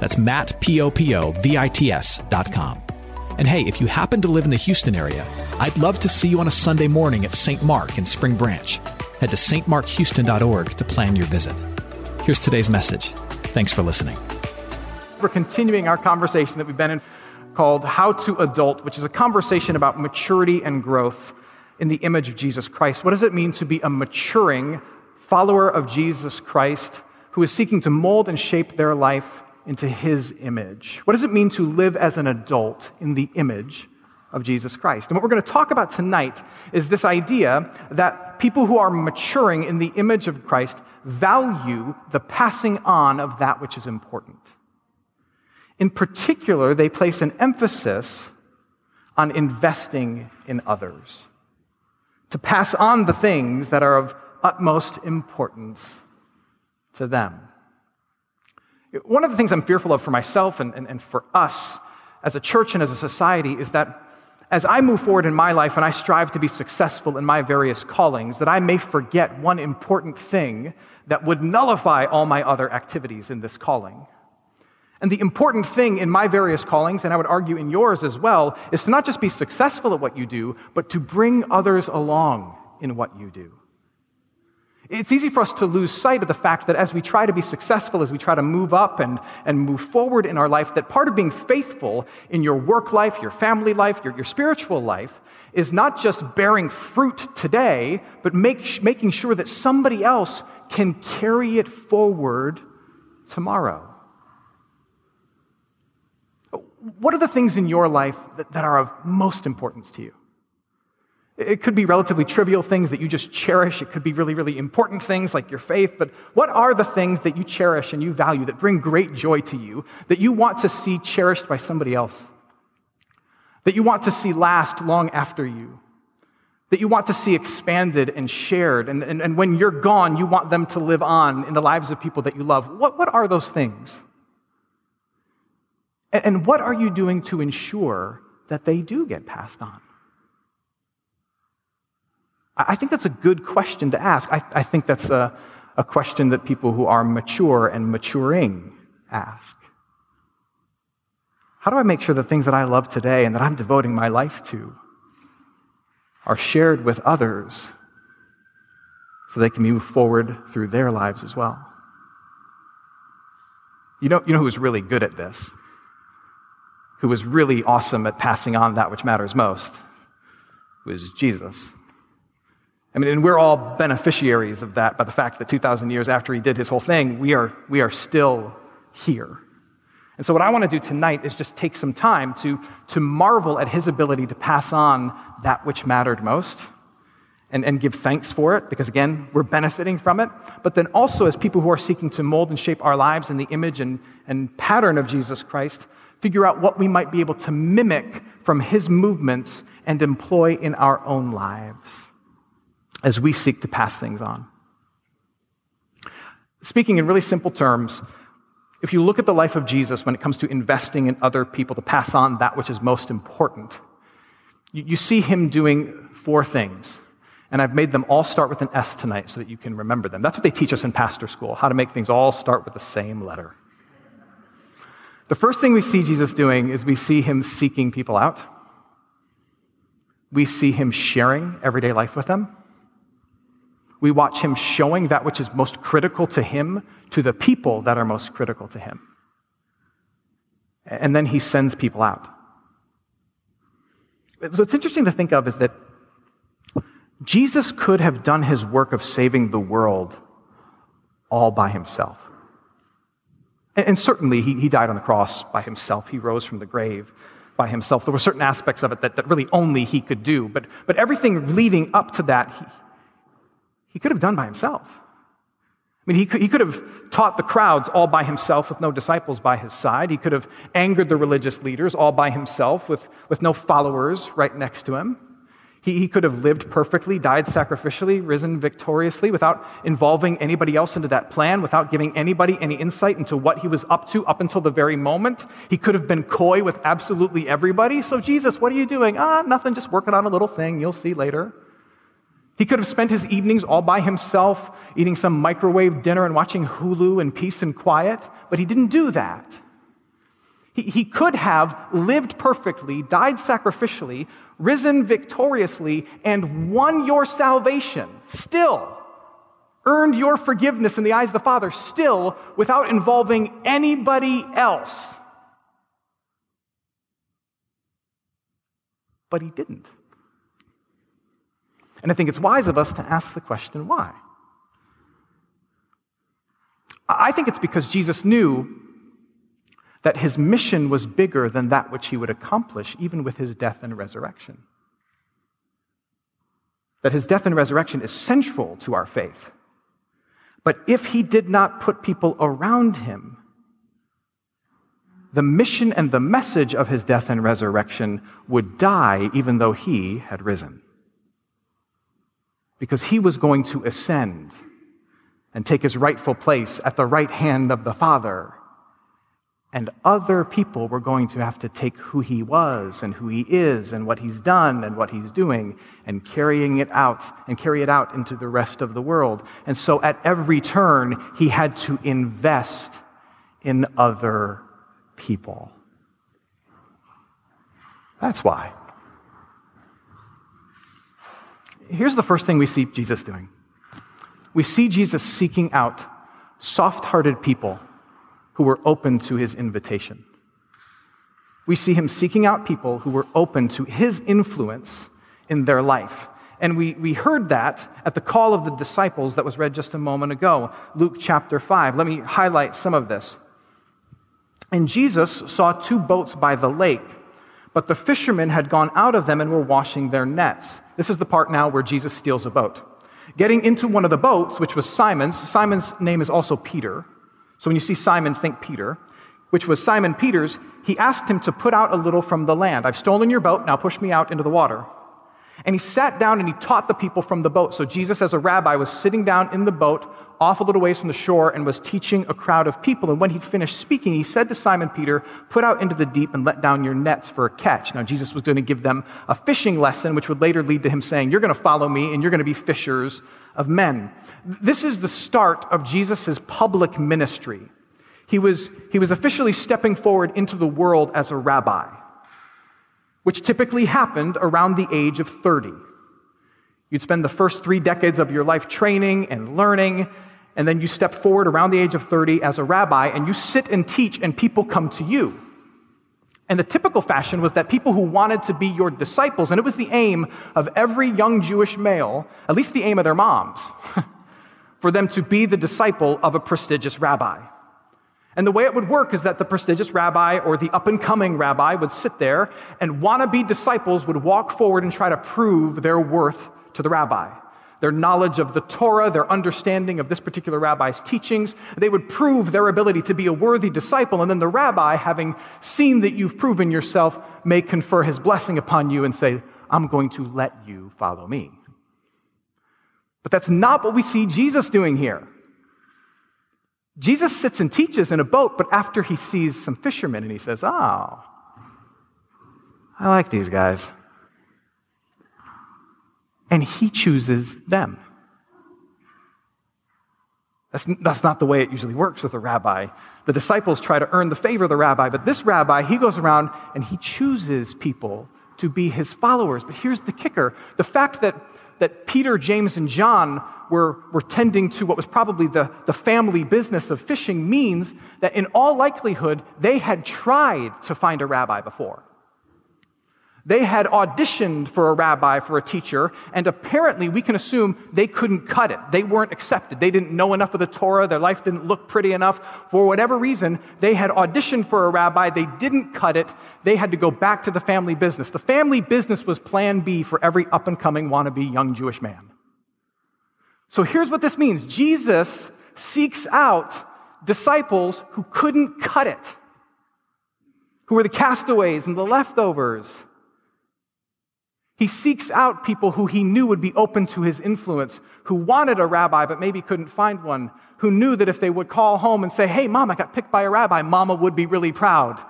That's Matt, P-O-P-O-V-I-T-S dot com. And hey, if you happen to live in the Houston area, I'd love to see you on a Sunday morning at St. Mark in Spring Branch. Head to stmarkhouston.org to plan your visit. Here's today's message. Thanks for listening. We're continuing our conversation that we've been in called How to Adult, which is a conversation about maturity and growth in the image of Jesus Christ. What does it mean to be a maturing follower of Jesus Christ who is seeking to mold and shape their life into his image? What does it mean to live as an adult in the image of Jesus Christ? And what we're going to talk about tonight is this idea that people who are maturing in the image of Christ value the passing on of that which is important. In particular, they place an emphasis on investing in others, to pass on the things that are of utmost importance to them. One of the things I'm fearful of for myself and, and, and for us as a church and as a society is that as I move forward in my life and I strive to be successful in my various callings, that I may forget one important thing that would nullify all my other activities in this calling. And the important thing in my various callings, and I would argue in yours as well, is to not just be successful at what you do, but to bring others along in what you do. It's easy for us to lose sight of the fact that as we try to be successful, as we try to move up and, and move forward in our life, that part of being faithful in your work life, your family life, your, your spiritual life, is not just bearing fruit today, but make, making sure that somebody else can carry it forward tomorrow. What are the things in your life that, that are of most importance to you? It could be relatively trivial things that you just cherish. It could be really, really important things like your faith. But what are the things that you cherish and you value that bring great joy to you, that you want to see cherished by somebody else? That you want to see last long after you? That you want to see expanded and shared? And, and, and when you're gone, you want them to live on in the lives of people that you love. What, what are those things? And, and what are you doing to ensure that they do get passed on? I think that's a good question to ask. I, I think that's a, a question that people who are mature and maturing ask. How do I make sure the things that I love today and that I'm devoting my life to are shared with others so they can move forward through their lives as well? You know, you know who's really good at this? Who was really awesome at passing on that which matters most? Was Jesus. I mean, and we're all beneficiaries of that by the fact that 2,000 years after he did his whole thing, we are, we are still here. And so, what I want to do tonight is just take some time to, to marvel at his ability to pass on that which mattered most and, and give thanks for it, because again, we're benefiting from it. But then also, as people who are seeking to mold and shape our lives in the image and, and pattern of Jesus Christ, figure out what we might be able to mimic from his movements and employ in our own lives as we seek to pass things on. Speaking in really simple terms, if you look at the life of Jesus when it comes to investing in other people to pass on that which is most important, you, see him doing four things. And I've made them all start with an S tonight so that you can remember them. That's what they teach us in pastor school, how to make things all start with the same letter. The first thing we see Jesus doing is we see him seeking people out. We see him sharing everyday life with them. We watch him showing that which is most critical to him to the people that are most critical to him. And then he sends people out. What's interesting to think of is that Jesus could have done his work of saving the world all by himself. And, certainly, he, he died on the cross by himself. He rose from the grave by himself. There were certain aspects of it that, that really only he could do. But, but everything leading up to that, he, could have done by himself. I I mean, he could, he could have taught the crowds all by himself with no disciples by his side. He could have angered the religious leaders all by himself with, with no followers right next to him. He, he could have lived perfectly, died sacrificially, risen victoriously without involving anybody else into that plan, without giving anybody any insight into what he was up to up until the very moment. He could have been coy with absolutely everybody. So, Jesus, what are you doing? Ah, nothing, just working on a little thing. You'll see later. He could have spent his evenings all by himself, eating some microwave dinner and watching Hulu in peace and quiet, but he didn't do that. He, he could have lived perfectly, died sacrificially, risen victoriously, and won your salvation, still earned your forgiveness in the eyes of the Father, still without involving anybody else. But he didn't. And I think it's wise of us to ask the question why? I think it's because Jesus knew that his mission was bigger than that which he would accomplish, even with his death and resurrection. That his death and resurrection is central to our faith. But if he did not put people around him, the mission and the message of his death and resurrection would die even though he had risen because he was going to ascend and take his rightful place at the right hand of the Father. And other people were going to have to take who he was and who he is and what he's done and what he's doing and carrying it out and carry it out into the rest of the world. And so at every turn, he had to invest in other people. That's why. Here's the first thing we see Jesus doing we see Jesus seeking out soft hearted people who were open to his invitation. We see him seeking out people who were open to his influence in their life. And we, we heard that at the call of the disciples that was read just a moment ago, Luke chapter 5. Let me highlight some of this. And Jesus saw two boats by the lake, but the fishermen had gone out of them and were washing their nets. This is the part now where Jesus steals a boat. Getting into one of the boats, which was Simon's, Simon's name is also Peter. So when you see Simon, think Peter, which was Simon Peter's, he asked him to put out a little from the land. I've stolen your boat, now push me out into the water. And he sat down and he taught the people from the boat. So Jesus, as a rabbi, was sitting down in the boat off a little ways from the shore and was teaching a crowd of people. And when he finished speaking, he said to Simon Peter, Put out into the deep and let down your nets for a catch. Now, Jesus was going to give them a fishing lesson, which would later lead to him saying, You're going to follow me and you're going to be fishers of men. This is the start of Jesus' public ministry. He was, he was officially stepping forward into the world as a rabbi, which typically happened around the age of 30. You'd spend the first three decades of your life training and learning, and then you step forward around the age of 30 as a rabbi and you sit and teach, and people come to you. And the typical fashion was that people who wanted to be your disciples, and it was the aim of every young Jewish male, at least the aim of their moms, for them to be the disciple of a prestigious rabbi. And the way it would work is that the prestigious rabbi or the up and coming rabbi would sit there, and wannabe disciples would walk forward and try to prove their worth to the rabbi their knowledge of the Torah, their understanding of this particular rabbi's teachings. They would prove their ability to be a worthy disciple. And then the rabbi, having seen that you've proven yourself, may confer his blessing upon you and say, I'm going to let you follow me. But that's not what we see Jesus doing here. Jesus sits and teaches in a boat, but after he sees some fishermen and he says, Oh, I like these guys and he chooses them. That's, that's not the way it usually works with a rabbi. The disciples try to earn the favor of the rabbi, but this rabbi, he goes around and he chooses people to be his followers. But here's the kicker the fact that, that Peter, James, and John were, were tending to what was probably the, the family business of fishing means that in all likelihood, they had tried to find a rabbi before. They had auditioned for a rabbi, for a teacher, and apparently we can assume they couldn't cut it. They weren't accepted. They didn't know enough of the Torah. Their life didn't look pretty enough. For whatever reason, they had auditioned for a rabbi. They didn't cut it. They had to go back to the family business. The family business was plan B for every up and coming wannabe young Jewish man. So here's what this means Jesus seeks out disciples who couldn't cut it, who were the castaways and the leftovers. He seeks out people who he knew would be open to his influence, who wanted a rabbi but maybe couldn't find one, who knew that if they would call home and say, Hey, mom, I got picked by a rabbi, mama would be really proud.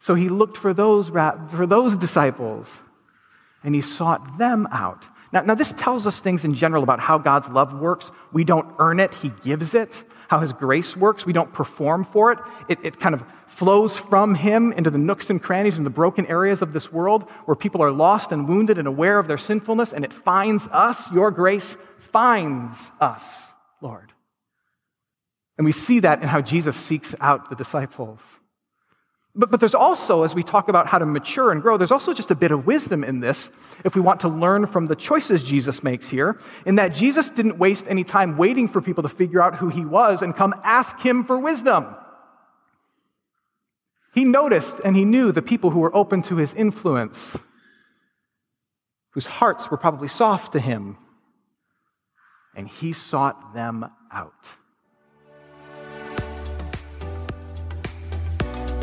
So he looked for those, for those disciples and he sought them out. Now, now, this tells us things in general about how God's love works. We don't earn it, He gives it. How His grace works, we don't perform for it. It, it kind of flows from Him into the nooks and crannies and the broken areas of this world where people are lost and wounded and aware of their sinfulness, and it finds us. Your grace finds us, Lord. And we see that in how Jesus seeks out the disciples. But, but there's also, as we talk about how to mature and grow, there's also just a bit of wisdom in this if we want to learn from the choices Jesus makes here, in that Jesus didn't waste any time waiting for people to figure out who he was and come ask him for wisdom. He noticed and he knew the people who were open to his influence, whose hearts were probably soft to him, and he sought them out.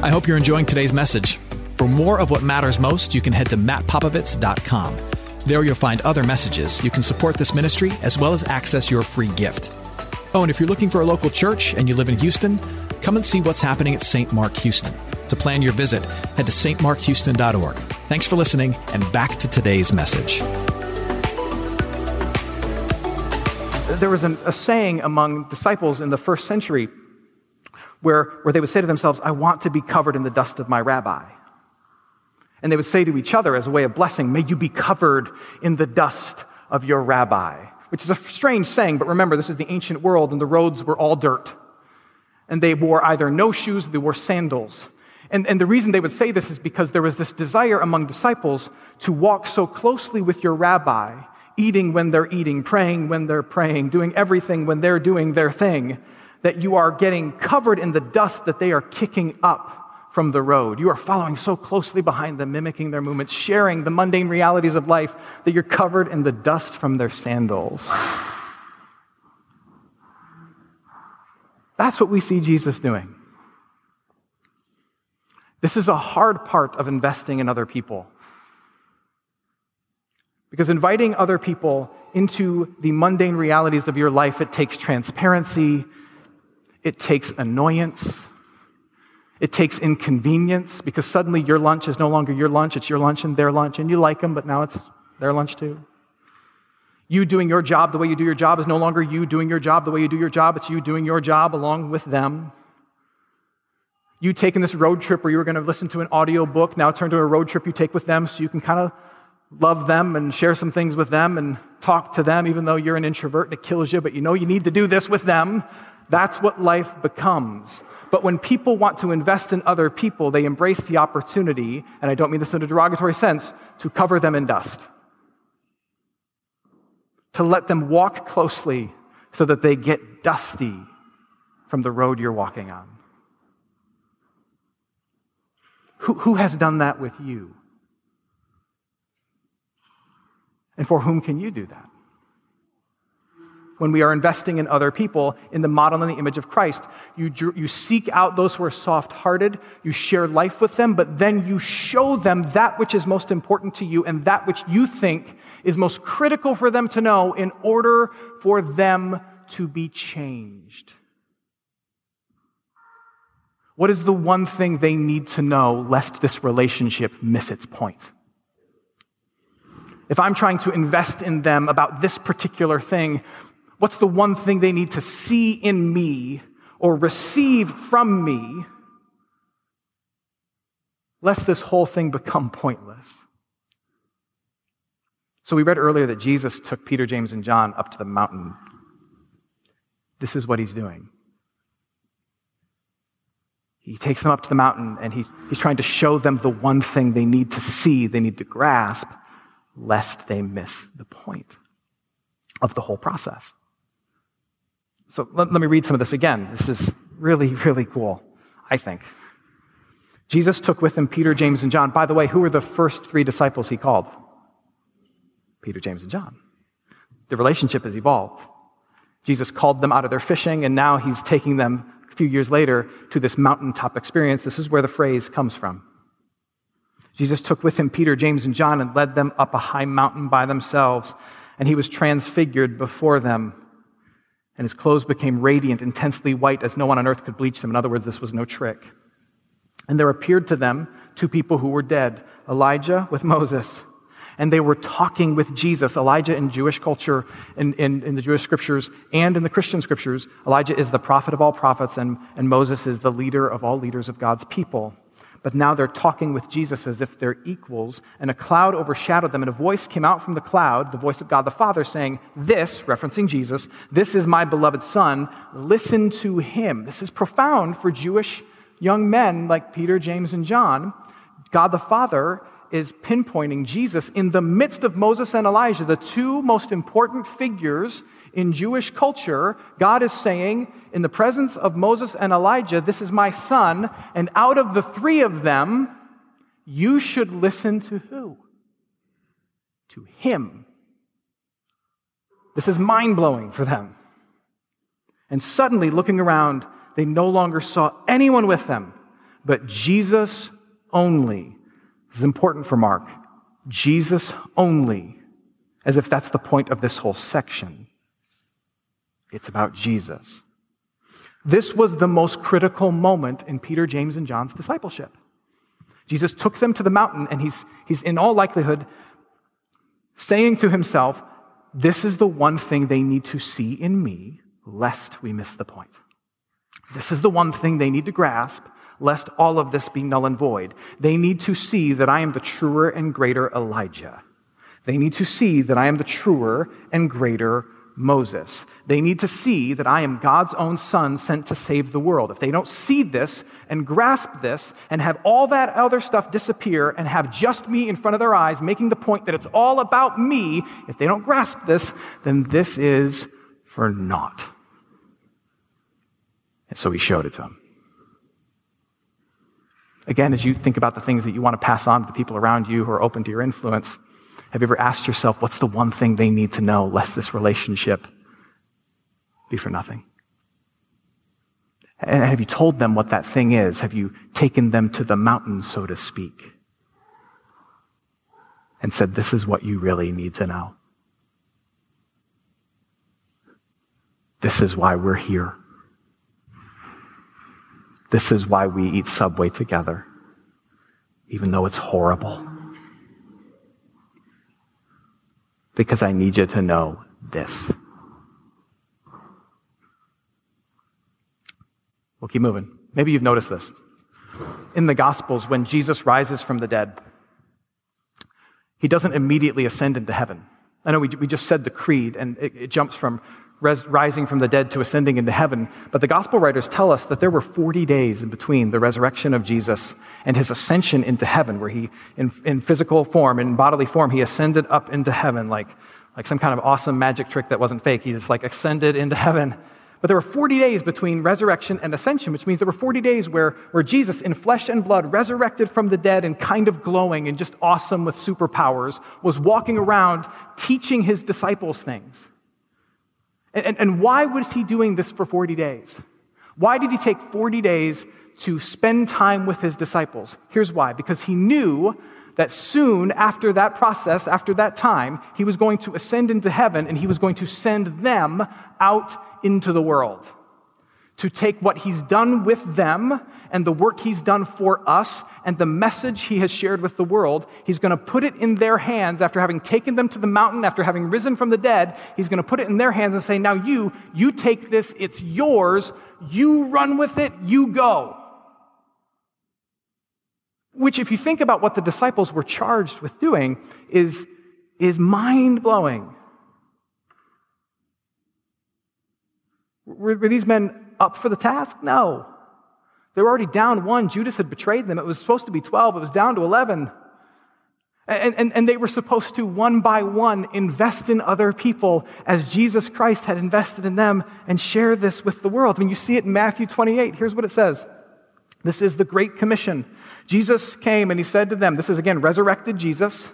I hope you're enjoying today's message. For more of what matters most, you can head to mattpopovits.com. There you'll find other messages. You can support this ministry as well as access your free gift. Oh, and if you're looking for a local church and you live in Houston, come and see what's happening at St. Mark Houston. To plan your visit, head to stmarkhouston.org. Thanks for listening, and back to today's message. There was an, a saying among disciples in the first century where, where they would say to themselves, I want to be covered in the dust of my rabbi. And they would say to each other as a way of blessing, May you be covered in the dust of your rabbi. Which is a strange saying, but remember, this is the ancient world and the roads were all dirt. And they wore either no shoes, they wore sandals. And, and the reason they would say this is because there was this desire among disciples to walk so closely with your rabbi, eating when they're eating, praying when they're praying, doing everything when they're doing their thing, that you are getting covered in the dust that they are kicking up from the road. You are following so closely behind them, mimicking their movements, sharing the mundane realities of life, that you're covered in the dust from their sandals. That's what we see Jesus doing. This is a hard part of investing in other people. Because inviting other people into the mundane realities of your life, it takes transparency, it takes annoyance. It takes inconvenience because suddenly your lunch is no longer your lunch, it's your lunch and their lunch, and you like them, but now it's their lunch too. You doing your job the way you do your job is no longer you doing your job the way you do your job, it's you doing your job along with them. You taking this road trip where you were going to listen to an audio book, now turn to a road trip you take with them so you can kind of love them and share some things with them and talk to them, even though you're an introvert and it kills you, but you know you need to do this with them. That's what life becomes. But when people want to invest in other people, they embrace the opportunity, and I don't mean this in a derogatory sense, to cover them in dust. To let them walk closely so that they get dusty from the road you're walking on. Who, who has done that with you? And for whom can you do that? When we are investing in other people in the model and the image of Christ. You, you seek out those who are soft hearted, you share life with them, but then you show them that which is most important to you and that which you think is most critical for them to know in order for them to be changed. What is the one thing they need to know lest this relationship miss its point? If I'm trying to invest in them about this particular thing, What's the one thing they need to see in me or receive from me, lest this whole thing become pointless? So we read earlier that Jesus took Peter, James, and John up to the mountain. This is what he's doing. He takes them up to the mountain and he's, he's trying to show them the one thing they need to see, they need to grasp, lest they miss the point of the whole process. So let, let me read some of this again. This is really, really cool, I think. Jesus took with him Peter, James, and John. By the way, who were the first three disciples he called? Peter, James, and John. The relationship has evolved. Jesus called them out of their fishing, and now he's taking them a few years later to this mountaintop experience. This is where the phrase comes from. Jesus took with him Peter, James, and John and led them up a high mountain by themselves, and he was transfigured before them. And his clothes became radiant, intensely white, as no one on earth could bleach them. In other words, this was no trick. And there appeared to them two people who were dead Elijah with Moses and they were talking with Jesus. Elijah in Jewish culture, in, in, in, the Jewish scriptures, and in the Christian scriptures, Elijah is the prophet of all prophets, and, and Moses is the leader of all leaders of God's people. But now they're talking with Jesus as if they're equals, and a cloud overshadowed them, and a voice came out from the cloud, the voice of God the Father, saying, This, referencing Jesus, this is my beloved Son, listen to him. This is profound for Jewish young men like Peter, James, and John. God the Father is pinpointing Jesus in the midst of Moses and Elijah, the two most important figures in Jewish culture. God is saying, in the presence of Moses and Elijah, this is my son, and out of the three of them, you should listen to who? To him. This is mind blowing for them. And suddenly, looking around, they no longer saw anyone with them, but Jesus only this is important for Mark. Jesus only, as if that's the point of this whole section. It's about Jesus. This was the most critical moment in Peter, James, and John's discipleship. Jesus took them to the mountain, and he's, he's in all likelihood saying to himself, This is the one thing they need to see in me, lest we miss the point. This is the one thing they need to grasp, lest all of this be null and void. They need to see that I am the truer and greater Elijah. They need to see that I am the truer and greater Moses. They need to see that I am God's own son sent to save the world. If they don't see this and grasp this and have all that other stuff disappear and have just me in front of their eyes making the point that it's all about me, if they don't grasp this, then this is for naught. And so he showed it to them. Again, as you think about the things that you want to pass on to the people around you who are open to your influence, have you ever asked yourself, what's the one thing they need to know, lest this relationship be for nothing? And have you told them what that thing is? Have you taken them to the mountain, so to speak, and said, this is what you really need to know? This is why we're here. This is why we eat Subway together, even though it's horrible. Because I need you to know this. We'll keep moving. Maybe you've noticed this. In the Gospels, when Jesus rises from the dead, he doesn't immediately ascend into heaven. I know we, we just said the creed, and it, it jumps from res- rising from the dead to ascending into heaven. But the gospel writers tell us that there were 40 days in between the resurrection of Jesus and his ascension into heaven, where he, in, in physical form, in bodily form, he ascended up into heaven like, like some kind of awesome magic trick that wasn't fake. He just like ascended into heaven. But there were 40 days between resurrection and ascension, which means there were 40 days where, where Jesus, in flesh and blood, resurrected from the dead and kind of glowing and just awesome with superpowers, was walking around teaching his disciples things. And, and, and why was he doing this for 40 days? Why did he take 40 days to spend time with his disciples? Here's why because he knew that soon after that process, after that time, he was going to ascend into heaven and he was going to send them out into the world to take what he's done with them and the work he's done for us and the message he has shared with the world, he's going to put it in their hands after having taken them to the mountain, after having risen from the dead. He's going to put it in their hands and say, Now you, you take this, it's yours, you run with it, you go. Which, if you think about what the disciples were charged with doing, is, is mind blowing. Were, were these men up for the task? No. They were already down one. Judas had betrayed them. It was supposed to be 12, it was down to 11. And, and, and, they were supposed to, one by one, invest in other people as Jesus Christ had invested in them and share this with the world. I mean, you see it in Matthew 28. Here's what it says This is the Great Commission. Jesus came and he said to them, This is again resurrected Jesus.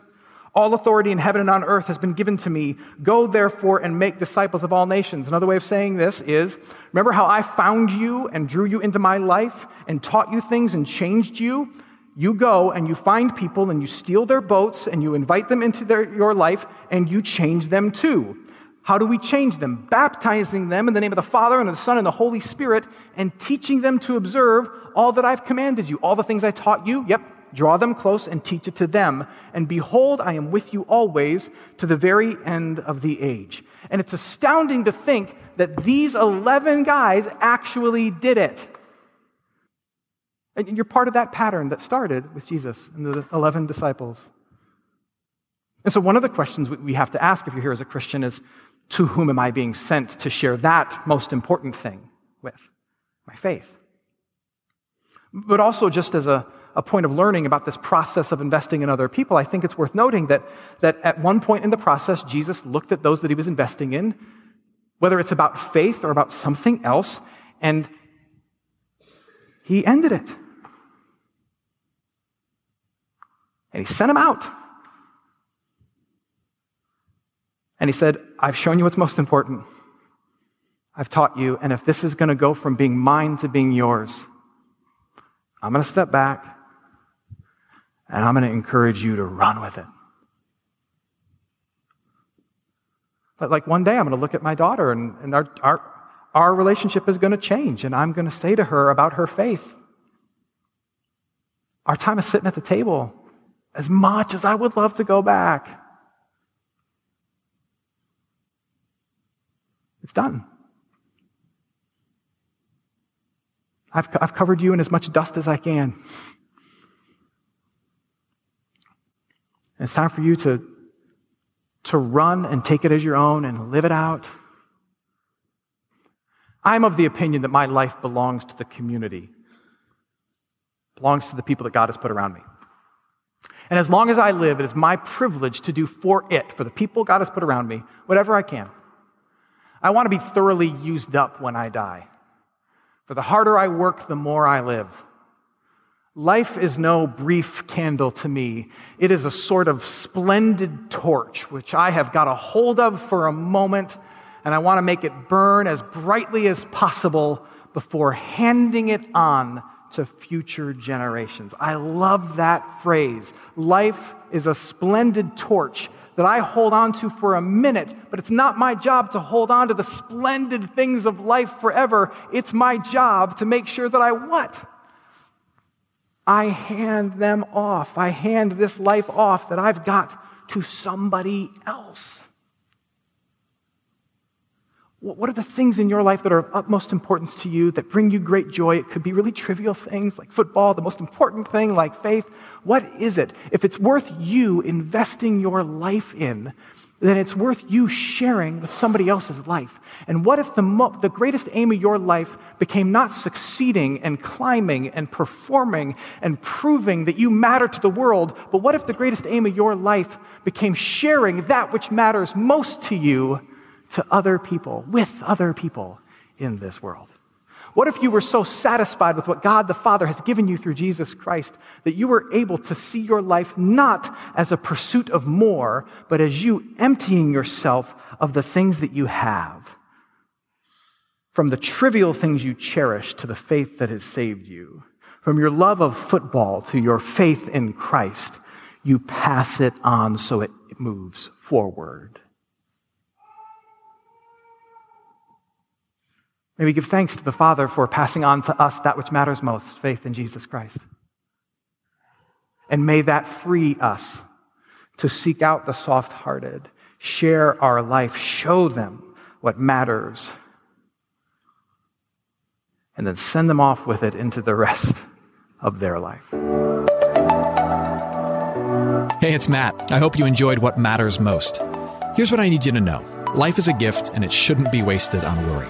All authority in heaven and on earth has been given to me. Go therefore and make disciples of all nations. Another way of saying this is remember how I found you and drew you into my life and taught you things and changed you? You go and you find people and you steal their boats and you invite them into their, your life and you change them too. How do we change them? Baptizing them in the name of the Father and of the Son and the Holy Spirit and teaching them to observe all that I've commanded you. All the things I taught you, yep, Draw them close and teach it to them. And behold, I am with you always to the very end of the age. And it's astounding to think that these 11 guys actually did it. And you're part of that pattern that started with Jesus and the 11 disciples. And so, one of the questions we have to ask if you're here as a Christian is to whom am I being sent to share that most important thing with? My faith. But also, just as a a point of learning about this process of investing in other people, I think it's worth noting that, that at one point in the process, Jesus looked at those that he was investing in, whether it's about faith or about something else, and he ended it. And he sent them out. And he said, I've shown you what's most important. I've taught you, and if this is going to go from being mine to being yours, I'm going to step back and I'm going to encourage you to run with it. But like one day I'm going to look at my daughter and, and our, our, our relationship is going to change and I'm going to say to her about her faith. Our time is sitting at the table as much as I would love to go back. It's done. I've, I've covered you in as much dust as I can. And it's time for you to, to run and take it as your own and live it out. I'm of the opinion that my life belongs to the community, belongs to the people that God has put around me. And as long as I live, it is my privilege to do for it, for the people God has put around me, whatever I can. I want to be thoroughly used up when I die. For the harder I work, the more I live. Life is no brief candle to me. It is a sort of splendid torch, which I have got a hold of for a moment, and I want to make it burn as brightly as possible before handing it on to future generations. I love that phrase. Life is a splendid torch that I hold on to for a minute, but it's not my job to hold on to the splendid things of life forever. It's my job to make sure that I what? I hand them off. I hand this life off that I've got to somebody else. What are the things in your life that are of utmost importance to you that bring you great joy? It could be really trivial things like football, the most important thing like faith. What is it? If it's worth you investing your life in, then it's worth you sharing with somebody else's life. And what if the, mo- the greatest aim of your life became not succeeding and climbing and performing and proving that you matter to the world, but what if the greatest aim of your life became sharing that which matters most to you to other people, with other people in this world? What if you were so satisfied with what God the Father has given you through Jesus Christ that you were able to see your life not as a pursuit of more, but as you emptying yourself of the things that you have? From the trivial things you cherish to the faith that has saved you. From your love of football to your faith in Christ, you pass it on so it moves forward. May we give thanks to the Father for passing on to us that which matters most faith in Jesus Christ. And may that free us to seek out the soft hearted, share our life, show them what matters, and then send them off with it into the rest of their life. Hey, it's Matt. I hope you enjoyed what matters most. Here's what I need you to know life is a gift, and it shouldn't be wasted on worry.